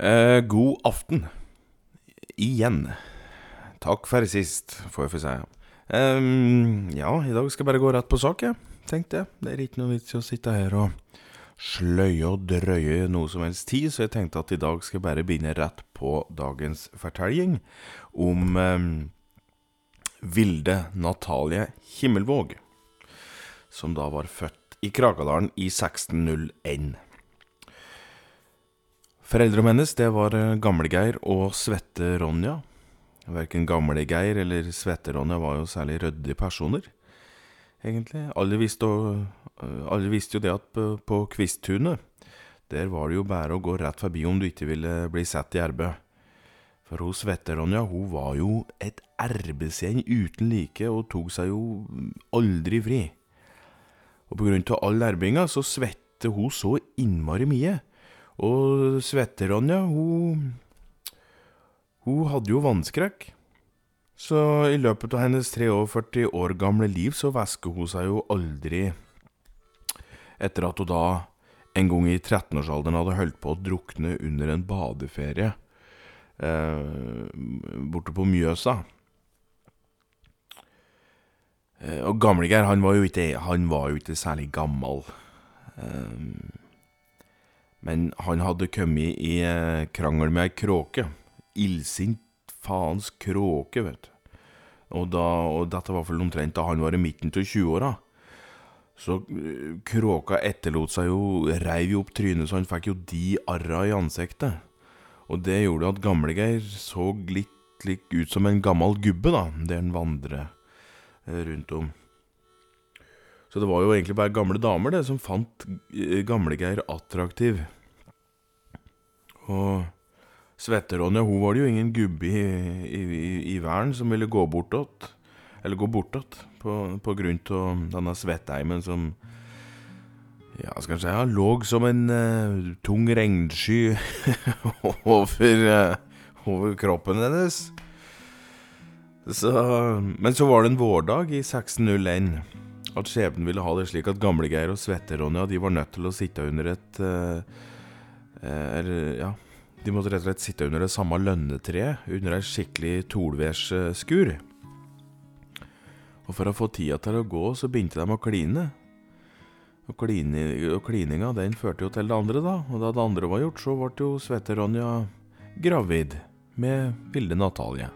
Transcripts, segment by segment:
Eh, god aften. Igjen. Takk for sist, får jeg få si. Eh, ja, i dag skal jeg bare gå rett på sak, jeg. Tenkte jeg. Det er ikke noe vits i å sitte her og sløye og drøye noe som helst tid, så jeg tenkte at i dag skal jeg bare begynne rett på dagens fortelling om eh, Vilde Natalie Himmelvåg, som da var født i Krakadalen i 1601. Foreldrene hennes det var eh, Gamle-Geir og Svette-Ronja. Verken Gamle-Geir eller Svette-Ronja var jo særlig ryddige personer, egentlig. Alle visste, øh, alle visste jo det at på, Kvisttunet, der var det jo bare å gå rett forbi om du ikke ville bli sett i arbeid. For hun Svette-Ronja hun var jo et arbeidsgjeng uten like, og tok seg jo aldri fri. Og på grunn av all arbeidinga så svette hun så innmari mye. Og Svette-Ronja, hun Hun hadde jo vannskrekk. Så i løpet av hennes 43 år gamle liv så væsker hun seg jo aldri etter at hun da en gang i 13-årsalderen hadde holdt på å drukne under en badeferie eh, borte på Mjøsa. Eh, og Gamlegeir, han var jo ikke, var jo ikke særlig gammel. Eh, men han hadde kommet i eh, krangel med ei kråke. Illsint faens kråke, vet du. Og, da, og dette var vel omtrent da han var i midten av 20-åra. Så eh, kråka etterlot seg jo Reiv jo opp trynet så han fikk jo de arra i ansiktet. Og det gjorde at Gamlegeir så litt, litt ut som en gammel gubbe, da, der han vandret eh, rundt om. Så det var jo egentlig bare gamle damer det som fant Gamlegeir attraktiv. Og Svette-Ronja hun var det jo ingen gubbe i, i, i, verden som ville gå bortåt. Eller gå bortåt, på, på grunn av denne Svettheimen som ja, skal jeg si, han lå som en uh, tung regnsky over, uh, over kroppen hennes. Så, men så var det en vårdag i 1601 at skjebnen ville ha det slik at Gamlegeir og Svette-Ronja de var nødt til å sitte under et uh, Eller, ja De måtte rett og slett sitte under det samme lønnetreet, under ei skikkelig tolværsskur. Og for å få tida til å gå, så begynte de å kline. Og, kline, og klininga, den førte jo til det andre, da. Og da det andre var gjort, så ble jo Svette-Ronja gravid med Vilde Natalie.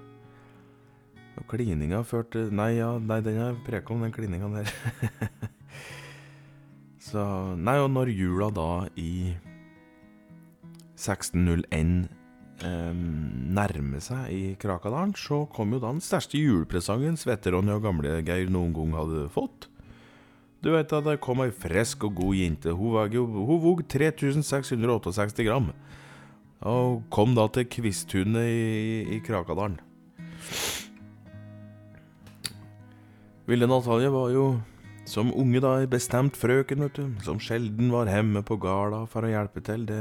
Og klininga førte Nei, ja, nei, den er preka om, den klininga der. så Nei, og når jula da i 1601 eh, nærmer seg i Krakadalen, så kom jo da den største julepresangen Svette-Ronny og Gamle-Geir noen gang hadde fått. Du vet at det kom ei frisk og god jente. Hun vog, hun vog 3668 gram. Og kom da til Kvisttunet i, i Krakadalen. Ville Natalie var jo som unge da ei bestemt frøken, vet du, som sjelden var hjemme på garda for å hjelpe til. Det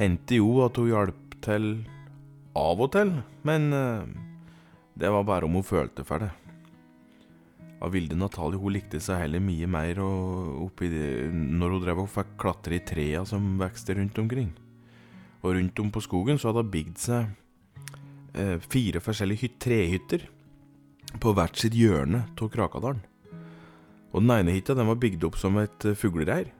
hendte jo at hun hjalp til av og til, men uh, det var bare om hun følte for det. Av Vilde Natalie hun likte seg heller mye mer oppi det, når hun drev og fikk klatre i trea som vokste rundt omkring. Og rundt om på skogen så hadde hun bygd seg uh, fire forskjellige trehytter på hvert sitt hjørne av Krakadalen. Og den ene hytta den var bygd opp som et fuglereir.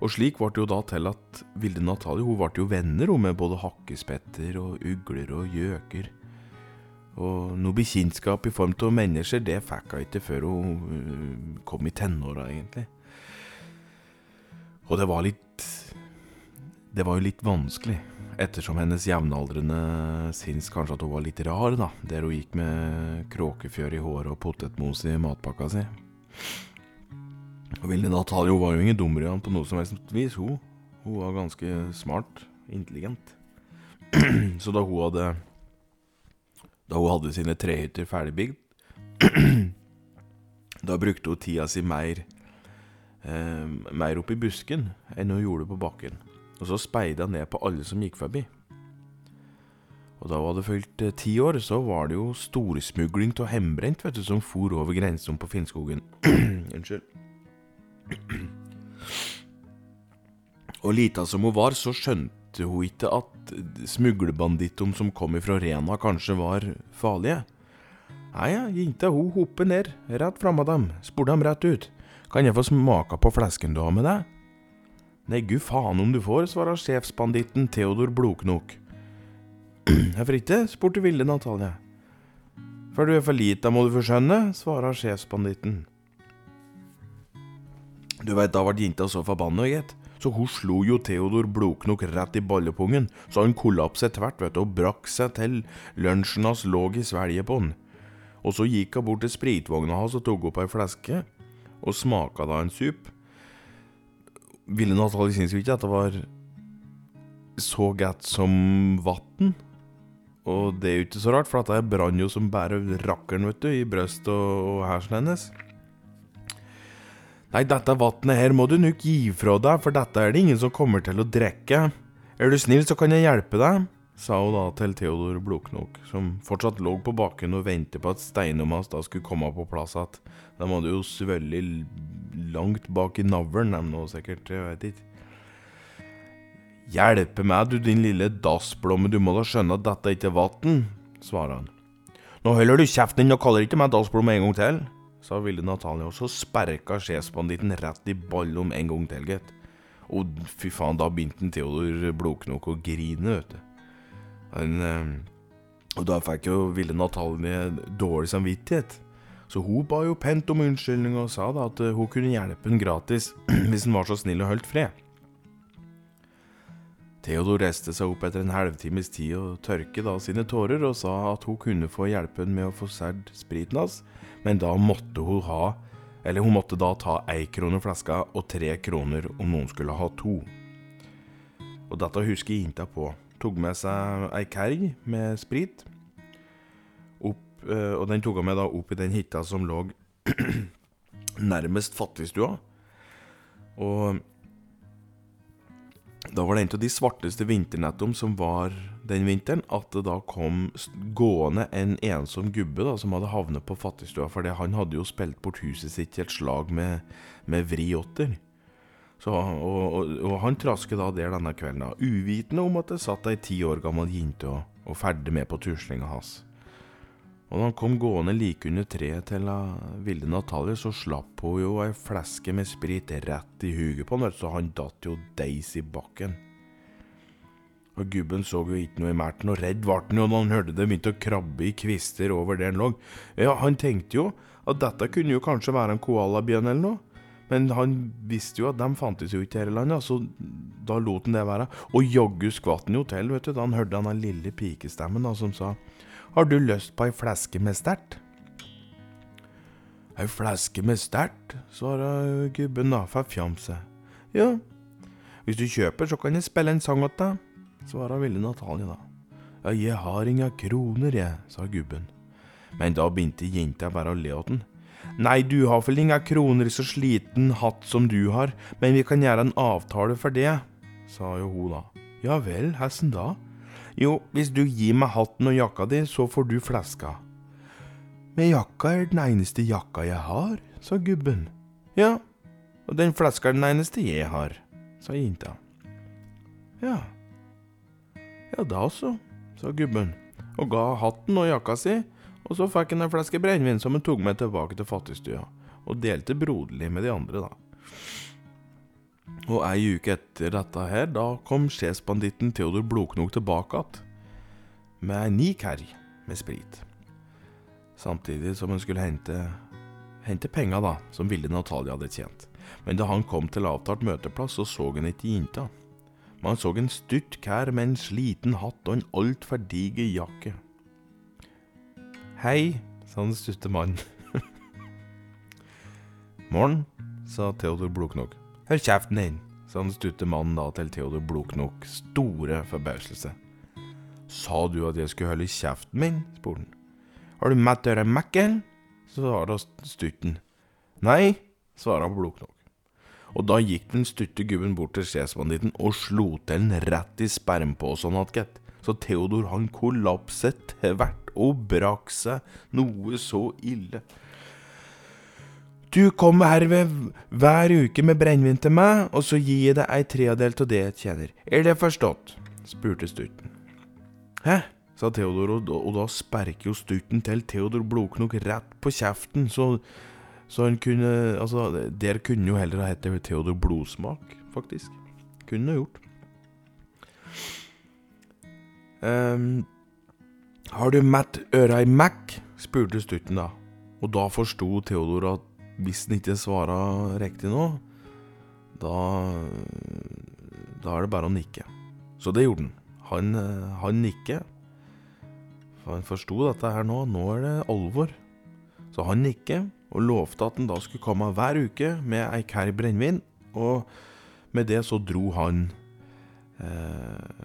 Og slik ble det jo da til at Vilde Natalie hun ble jo venner med både hakkespetter og ugler og gjøker. Og noe bekjentskap i form av mennesker, det fikk hun ikke før hun kom i tenåra, egentlig. Og det var litt Det var jo litt vanskelig ettersom hennes jevnaldrende syns kanskje at hun var litt rar, da, der hun gikk med kråkefjør i håret og potetmos i matpakka si. Og Vilde Natalio var jo ingen dummere på noe som helst vis, hun. Hun var ganske smart, intelligent. Så da hun hadde Da hun hadde sine trehytter ferdigbygd, da brukte hun tida si mer eh, mer opp i busken enn hun gjorde på bakken. Og så speida ned på alle som gikk forbi. Og da hun hadde fylt eh, ti år, så var det jo storsmugling av hjemmebrent som for over grensen på Finnskogen. Unnskyld. Og lita som hun var, så skjønte hun ikke at smuglerbandittene som kom ifra Rena, kanskje var farlige? Nei, jenta hun hoppet ned, rett framme dem, spurte dem rett ut. Kan jeg få smake på flesken du har med deg? Nei, gud faen om du får, svarer sjefsbanditten Theodor Bloknok. Hvorfor ikke? spurte Vilde Natalie. For du er for lita, må du få skjønne, svarer sjefsbanditten. Du veit, da ble jenta så forbanna, gitt. Så hun slo jo Theodor Blodknok rett i ballepungen, så han kollapset tvert, vet du, og brakk seg til lunsjen hans lå i svelget på han. Og så gikk hun bort til spritvogna hans og tok opp ei fleske, og smaka da en sup. Ville Natalie synes jo ikke at det var så godt som vann. Og det er jo ikke så rart, for dette brant jo som bare rakkeren, vet du, i brystet og, og hersen hennes. Nei, dette vannet her må du nok gi fra deg, for dette er det ingen som kommer til å drikke. Er du snill, så kan jeg hjelpe deg, sa hun da til Theodor Bloknok, som fortsatt lå på bakken og ventet på at steinene hans da skulle komme på plass igjen. De hadde jo svølget langt bak i navlen, dem nå sikkert, jeg vet ikke. Hjelpe meg, du din lille dassblomme, du må da skjønne at dette ikke er vann, svarer han. Nå holder du kjeften din og kaller ikke meg dassblomme en gang til sa Ville Natalia, og så sperka sjefsbanditten rett i ballen en gang til, gitt. Og fy faen, da begynte Theodor Blodknok å grine, vet du. Han, eh, og da fikk jo Ville Natalie dårlig samvittighet. Så hun ba jo pent om unnskyldning og sa da at hun kunne hjelpe ham gratis hvis han var så snill og holdt fred. Theodor reiste seg opp etter en halvtimes tid og tørket da sine tårer og sa at hun kunne få hjelpe han med å få sædd spriten hans, men da måtte hun ha Eller hun måtte da ta ei krone flaska og tre kroner om noen skulle ha to. Og dette husker jenta på. Tok med seg ei kerg med sprit, opp, eh, og den tok hun med da opp i den hytta som lå nærmest fattigstua. Og da var det en av de svarteste vinternettene som var den vinteren, at det da kom gående en ensom gubbe da, som hadde havnet på fattigstua. For han hadde jo spilt bort huset sitt i et slag med, med vriåtter. Så, og, og, og, han trasket da der denne kvelden, da, uvitende om at det satt ei ti år gammel jente og, og ferdig med på tuslinga hans. Og da han kom gående like under treet til uh, Vilde Natalie, så slapp hun jo ei fleske med sprit rett i huget på han, så han datt jo deis i bakken. Og gubben så jo ikke noe i merten, og redd ble han jo da han hørte det begynte å krabbe i kvister over der han lå. Ja, han tenkte jo at dette kunne jo kanskje være en koalabjørn eller noe. Men han visste jo at de fantes jo ikke her i landet, så da lot han det være. Og jaggu skvatt han jo til, vet du, da han hørte den lille pikestemmen da, som sa Har du lyst på ei fleske med stert? Ei fleske med stert, svarer gubben da, for fjamset. Ja, hvis du kjøper, så kan jeg spille en sang åt deg svarer ville Natalie da. Ja, jeg har inga kroner, jeg, sa gubben. Men da begynte jenta bare å le åt den. Nei, du har vel inga kroner i så sliten hatt som du har, men vi kan gjøre en avtale for det, sa jo hun da. Ja vel, hessen da? Jo, hvis du gir meg hatten og jakka di, så får du fleska. Men jakka er den eneste jakka jeg har, sa gubben. Ja, og den fleska er den eneste jeg har, sa jenta. Ja. Ja da så, sa gubben, og ga hatten og jakka si, og så fikk han en flaske brennevin som han tok med tilbake til fattigstua, og delte broderlig med de andre, da. Og ei uke etter dette her, da kom sjefsbanditten Theodor Blodknok tilbake igjen, med ei ny kerr med sprit. Samtidig som han skulle hente, hente penga, da, som Vilde Natalia hadde tjent. Men da han kom til avtalt møteplass, så så han ikke jenta. Man så en styrt kær med en sliten hatt og en altfor diger jakke. Hei, sa den stutte mannen. Morn, sa Theodor Blodknok. Hør kjeften din, sa den stutte mannen da til Theodor Bloknok store forbauselse. Sa du at jeg skulle holde kjeften min? spurte han. Har du mett øre mekken? svarte stutten. Nei, svarte Bloknok. Og da gikk den stutte gubben bort til sjefsbanditten og slo til den rett i spermposen gitt. så Theodor han kollapset tvert og brakk seg noe så ille. Du kommer herved hver uke med brennevin til meg, og så gir jeg deg ei tredjedel av det jeg tjener. Er det forstått? spurte stutten. Hæ? sa Theodor, og, og da sperker jo stutten til Theodor Blodknok rett på kjeften, så, så han kunne Altså, der kunne jo heller ha hett Theodor Blodsmak, faktisk. Kunne gjort. Um, har du mett øra i Mac? spurte stutten da. Og da forsto Theodor at hvis den ikke svarer riktig nå, da Da er det bare å nikke. Så det gjorde han. Han, han nikker. For han forsto dette her nå. Nå er det alvor. Så han nikker, og lovte at han da skulle komme hver uke med ei kær brennevin. Og med det så dro han eh,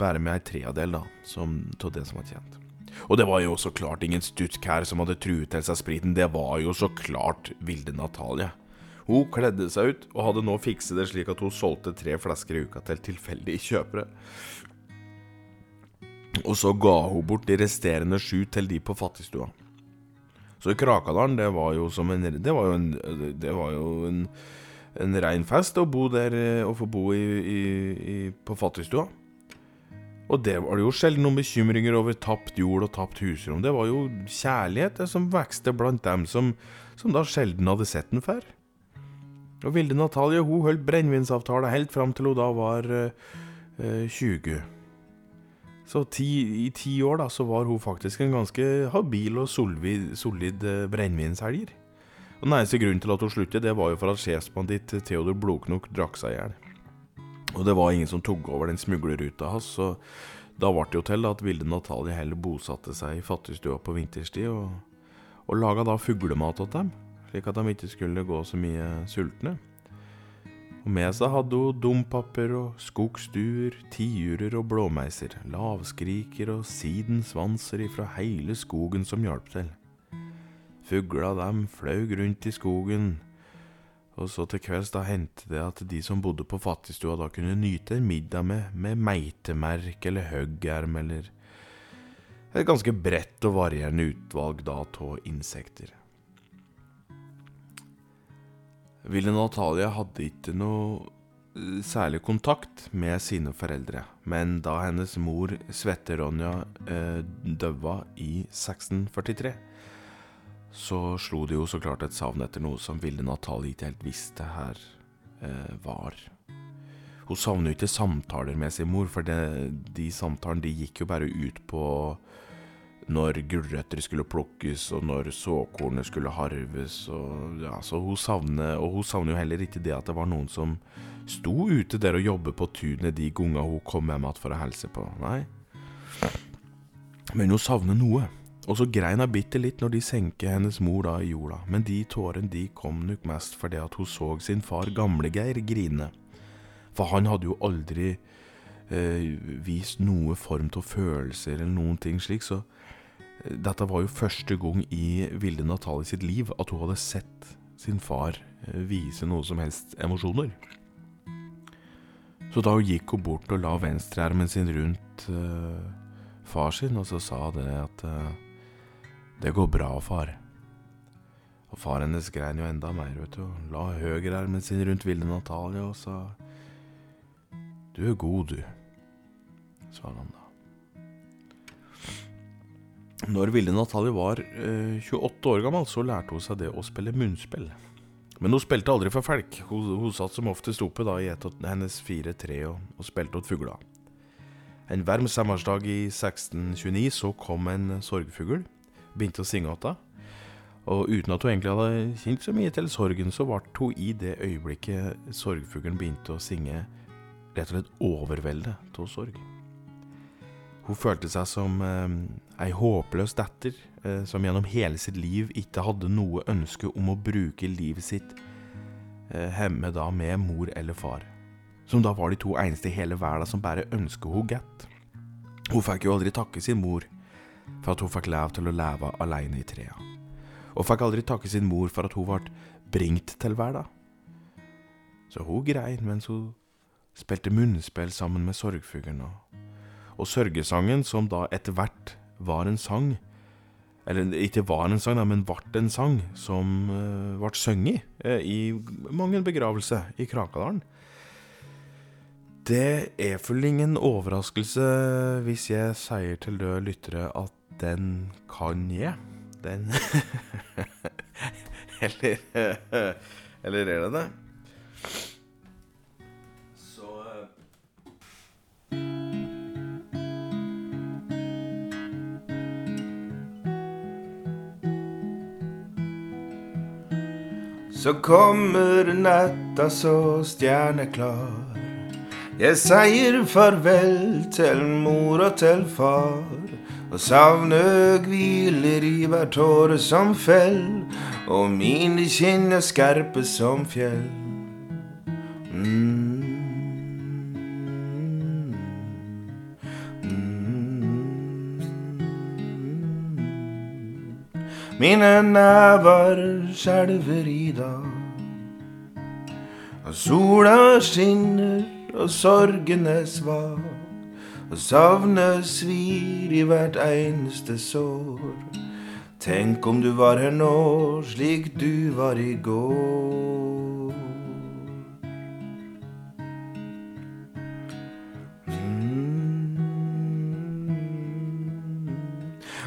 bare med ei tredjedel da, av det som var tjent. Og det var jo så klart ingen stuttkær som hadde truet til seg spriten. Det var jo så klart Vilde Natalie. Hun kledde seg ut, og hadde nå fikset det slik at hun solgte tre flasker i uka til tilfeldige kjøpere. Og så ga hun bort de resterende sju til de på fattigstua. Så Krakadalen, det var jo som en Det var jo en, det var jo en, en rein fest å bo der Å få bo i, i, i, på fattigstua. Og det var det jo sjelden noen bekymringer over tapt jord og tapt husrom. Det var jo kjærlighet som vokste blant dem som, som da sjelden hadde sett den før. Og Vilde Natalie hun holdt brennevinsavtale helt fram til hun da var øh, 20. Så ti, i ti år da, så var hun faktisk en ganske habil og solid, solid eh, brennevinselger. Og Den eneste grunnen til at hun sluttet, det var jo for at sjefsbanditt Theodor Bloknok drakk seg i hjel. Og det var ingen som tok over den smuglerruta hans, så da ble det jo til at Vilde Natalie heller bosatte seg i fattigstua på vinterstid, og, og laga da fuglemat til dem, slik at de ikke skulle gå så mye sultne. Og med seg hadde hun dompapper og skogstuer, tiurer og blåmeiser, lavskriker og sidensvanser ifra heile skogen som hjalp til. Fugla dem flaug rundt i skogen, og så til kvelds da hendte det at de som bodde på fattigstua da kunne nyte en middag med, med meitemerk eller høggerm eller et ganske bredt og varierende utvalg da av insekter. Ville Natalia hadde ikke noe eh, særlig kontakt med sine foreldre, men da hennes mor Svette-Ronja døde døva i 1643, så slo det jo så klart et savn etter noe som Ville Natalie ikke helt visste her eh, var. Hun savner jo ikke samtaler med sin mor, for det, de samtalene de gikk jo bare ut på når gulrøtter skulle plukkes, og når såkornet skulle harves. Og, ja, så hun savner, og hun savner jo heller ikke det at det var noen som sto ute der og jobbet på tunet de gangene hun kom hjem igjen for å hilse på. Nei. Men hun savner noe. Og så grein hun bitte litt når de senker hennes mor da i jorda, men de tårene de kom nok mest fordi at hun så sin far Gamlegeir grine. For han hadde jo aldri eh, vist noe form av følelser eller noen ting slik, så dette var jo første gang i Vilde Natalie sitt liv at hun hadde sett sin far eh, vise noe som helst emosjoner. Så da hun gikk hun bort og la venstreermen sin rundt uh, far sin, og så sa det at uh, Det går bra, far. Og far hennes grein jo enda mer, vet du, la høyrearmen sin rundt Vilde Natalie og sa Du er god, du, sa han da. Når Vilde Natalie var eh, 28 år gammel, så lærte hun seg det å spille munnspill. Men hun spilte aldri for folk. Hun, hun satt som oftest oppe da i et av hennes fire tre og, og spilte åt fugler. En varm sommerdag i 1629 så kom en sorgfugl, begynte å synge åt henne. Og uten at hun egentlig hadde kjent så mye til sorgen, så ble hun i det øyeblikket sorgfuglen begynte å synge, rett og slett overveldet av sorg. Hun følte seg som eh, ei håpløs datter eh, som gjennom hele sitt liv ikke hadde noe ønske om å bruke livet sitt eh, hjemme da med mor eller far. Som da var de to eneste i hele verden som bare ønsket henne godt. Hun fikk jo aldri takke sin mor for at hun fikk lov til å leve alene i trea. Og fikk aldri takke sin mor for at hun ble bringt til verden. Så hun grein mens hun spilte munnspill sammen med sorgfuglen og sørgesangen, som da etter hvert var en sang, Eller ikke var en sang, men ble en sang som uh, ble sunget uh, i mange begravelser i Krakadalen. Det er vel ingen overraskelse hvis jeg sier til døde lyttere at den kan jeg. Den Eller Eller er det det? Så Så kommer natta så stjerneklar. Jeg sier farvel til mor og til far. Og savnet hviler i hver tåre som fell, og mine kinn er skarpe som fjell. Mm. Mine never skjelver i dag. Og sola skinner, og sorgen er svak. Og savnet svir i hvert eneste sår. Tenk om du var her nå, slik du var i går.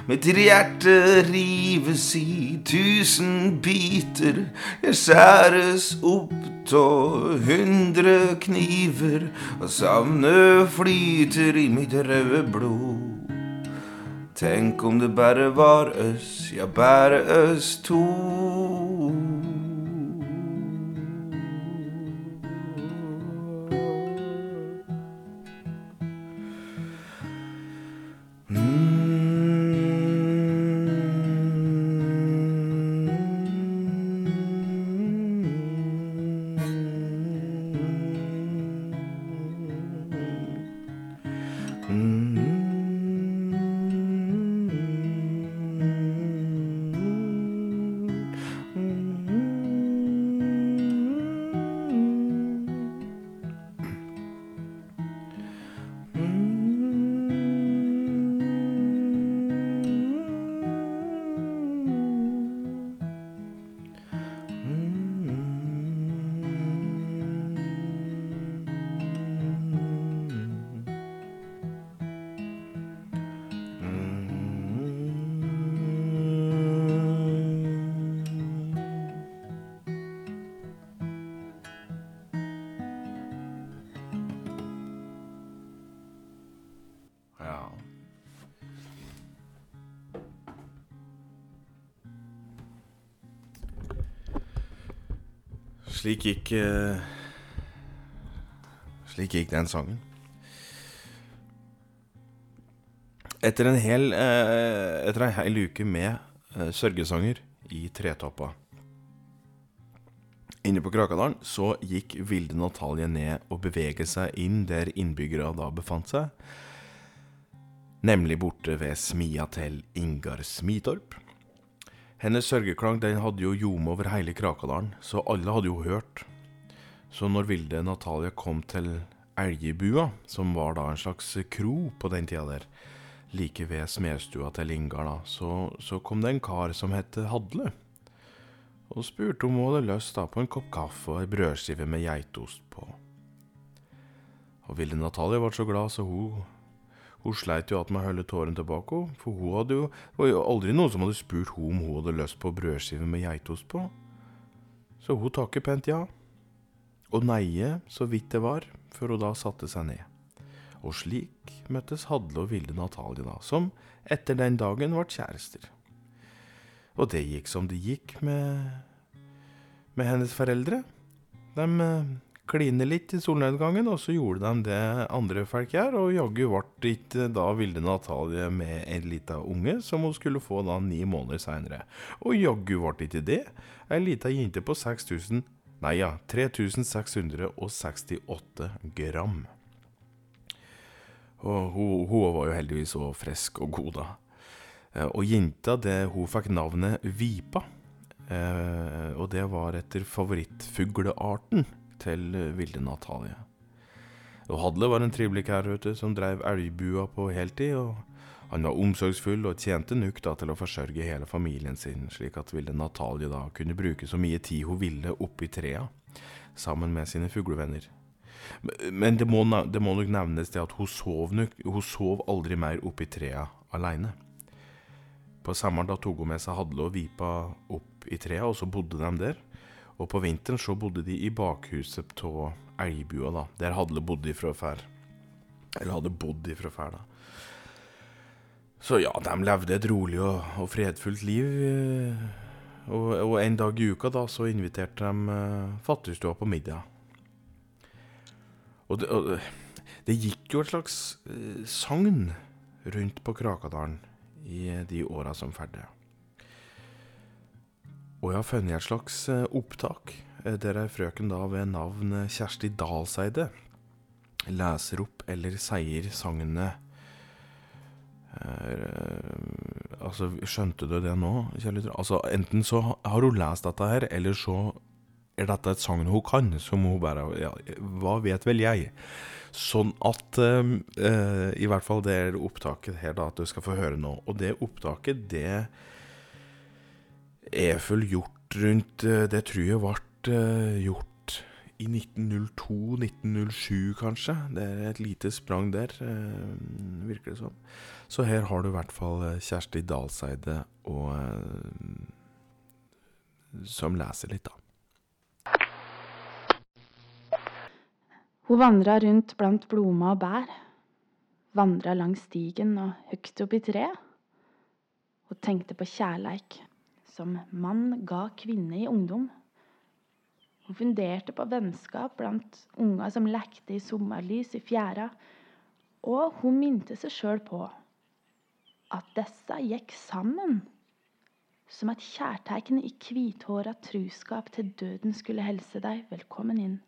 Mitt hjerte rives i tusen biter. Jeg skjæres opp av hundre kniver. Og savnet flyter i mitt røde blod. Tenk om det bare var oss, ja, bare oss to. Slik gikk uh, Slik gikk den sangen. Etter en hel, uh, etter en hel uke med uh, sørgesanger i Tretoppa Inne på Krakadalen så gikk Vilde Natalie ned og beveget seg inn der innbyggere da befant seg nemlig borte ved smia til Ingar Smitorp. Hennes sørgeklang den hadde jo ljome over hele Krakadalen, så alle hadde jo hørt. Så når Vilde Natalia kom til Elgebua, som var da en slags kro på den tida der, like ved smedstua til Ingar, da, så, så kom det en kar som het Hadle, og spurte om hun hadde lyst da på en kopp kaffe og ei brødskive med geitost på. Og Vilde Natalia ble så glad, så hun hun sleit jo igjen med å holde tårene tilbake, for hun hadde jo, det var jo aldri noen som hadde spurt hun om hun hadde lyst på brødskive med geitost på. Så hun takket pent ja, og neie så vidt det var, før hun da satte seg ned. Og slik møttes Hadle og Vilde Natalie, da, som etter den dagen ble kjærester. Og det gikk som det gikk med, med hennes foreldre. De kline litt i solnedgangen, og så gjorde de det andre folk gjør, og jaggu ble ikke da Vilde Natalie med en lita unge, som hun skulle få da ni måneder seinere. Og jaggu ble ikke det ei lita jente på 6000 Nei ja, 3668 gram. Og hun, hun var jo heldigvis så frisk og god, da. Og jenta, det, hun fikk navnet Vipa. Eh, og det var etter favorittfuglearten til Vilde Natalie. Og Hadle var en trivelig kar ute, som drev elgbua på heltid. og Han var omsorgsfull og tjente nok da til å forsørge hele familien sin, slik at ville Natalie da kunne bruke så mye tid hun ville oppi trea, sammen med sine fuglevenner. Men det må, det må nok nevnes det at hun sov, nok, hun sov aldri mer oppi trea aleine. På sommeren da tok hun med seg Hadle og Vipa opp i trea, og så bodde de der. Og på vinteren så bodde de i bakhuset av elgbua, da, der Hadle bodde ifra før. Eller hadde bodd ifra før, da. Så ja, de levde et rolig og, og fredfullt liv. eh, Og, og, en dag i uka da, så inviterte de uh, fattigstua på middag. Og det, og det, gikk jo et slags uh, sagn rundt på Krakadalen i de åra som ferdig. Og jeg har funnet et slags opptak der ei frøken da ved navn Kjersti Dalseide leser opp eller sier sagnet Uh, altså, skjønte du det nå, Kjell Altså, enten så har hun lest dette her, eller så er dette et sagn hun kan, som hun bare Ja, hva vet vel jeg? Sånn at eh, I hvert fall det er opptaket her da, at du skal få høre nå. Og det opptaket, det er vel gjort rundt Det tror jeg ble gjort i 1902-1907, kanskje. Det er et lite sprang der, virker det som. Så her har du i hvert fall Kjersti Dalseide og, som leser litt, da. Hun vandra rundt blant blomster og bær. Vandra langs stigen og høgt opp i treet. Hun tenkte på kjærleik som mann ga kvinne i ungdom. Hun funderte på vennskap blant unger som lekte i sommerlys i fjæra, og hun minte seg sjøl på at disse gikk sammen, som et kjærtegn i hvithåra truskap til døden skulle helse deg velkommen inn.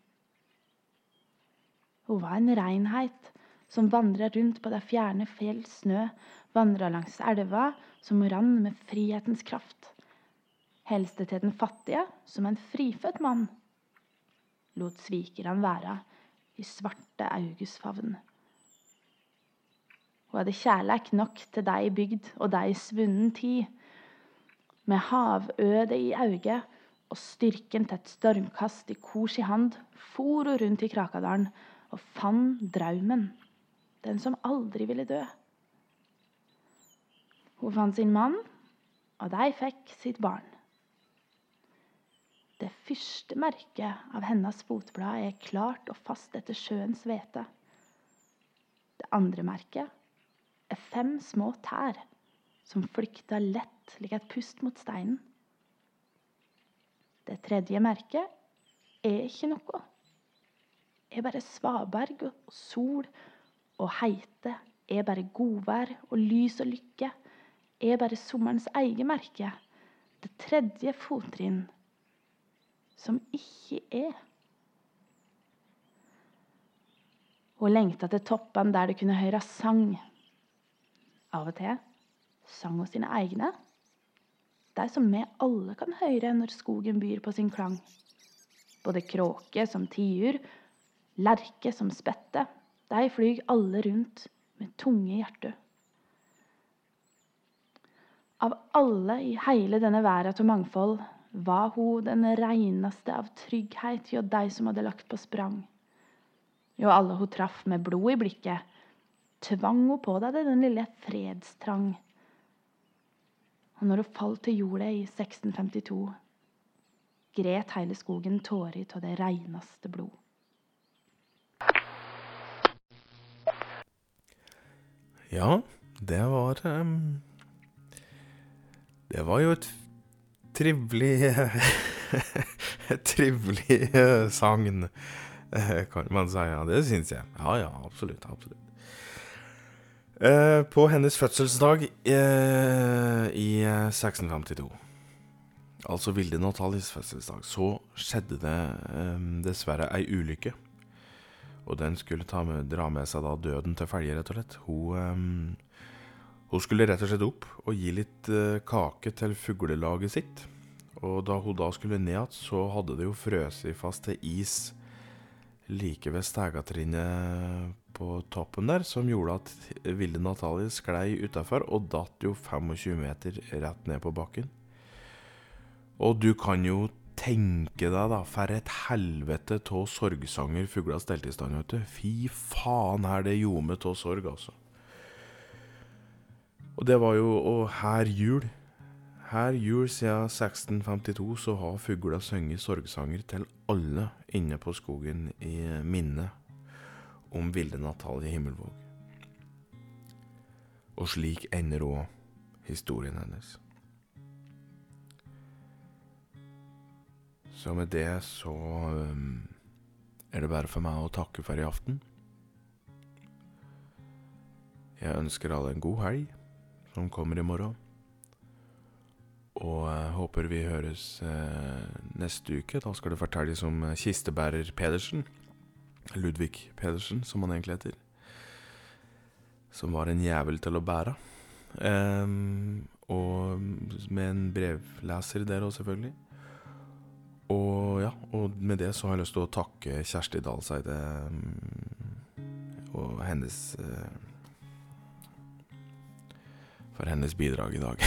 Hun var en reinheit som vandra rundt på det fjerne fjells snø, vandra langs elva som rann med frihetens kraft, helste til den fattige som en frifødt mann lot han være i svarte augustfavn. Hun hadde kjærleik nok til dei bygd og dei svunnen tid. Med havødet i auget og styrken til et stormkast i kors i hand for hun rundt i Krakadalen og fant draumen, den som aldri ville dø. Hun fant sin mann, og de fikk sitt barn. Det første merket av hennes fotblad er klart og fast etter sjøens hvete. Det andre merket er fem små tær som flykta lett lik et pust mot steinen. Det tredje merket er ikke noe. Er bare svaberg og sol og heite. Er bare godvær og lys og lykke. Er bare sommerens eget merke. Det tredje fottrinn som ikke er. Hun lengta til toppene der det kunne høre sang. Av og til sang hun sine egne. De som vi alle kan høre når skogen byr på sin klang. Både kråke som tiur, lerke som spette. De flyr alle rundt med tunge hjerter. Av alle i hele denne verden av mangfold var hun den reineste av trygghet hjå de som hadde lagt på sprang. Jo alle hun traff med blod i blikket, tvang hun på deg den lille fredstrang. Og når hun falt til jorda i 1652, gret hele skogen tårer av det reineste blod. Ja, det var um, Det var jo et trivelig trivelig uh, sagn, uh, kan man si. Ja, det syns jeg. Ja, ja, absolutt. absolutt. Uh, på hennes fødselsdag i 1652, altså Vilde Natalies fødselsdag, så skjedde det dessverre ei ulykke. Og den skulle med, dra med seg da døden til følge, rett og slett. Hun, hun, skulle rett og slett opp og gi litt uh, kake til fuglelaget sitt. Og da hun da skulle ned igjen, så hadde det jo frøst fast til is like ved stegatrinnet på toppen der som gjorde at Vilde Natalie sklei utafor og datt jo 25 meter rett ned på bakken. Og du kan jo tenke deg, da, for et helvete av sorgsanger fugla stelte i stand, vet du. Fy faen, her det ljomet av sorg, altså. Og det var jo Og her jul Her jul siden 1652 så har fugla sunget sorgsanger til alle inne på skogen i minne om Vilde Natalie Himmelvåg. Og slik ender òg historien hennes. Så med det så um, er det bare for meg å takke for i aften. Jeg ønsker alle en god helg som kommer i morgen. Og jeg håper vi høres eh, neste uke. Da skal det fortelles om eh, kistebærer Pedersen. Ludvig Pedersen, som han egentlig heter. Som var en jævel til å bære. Um, og med en brevleser der òg, selvfølgelig. Og ja, og med det så har jeg lyst til å takke Kjersti Dalseide um, og hennes uh, For hennes bidrag i dag.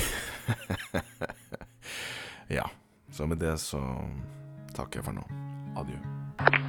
ja. Så med det så takker jeg for nå. Adjø.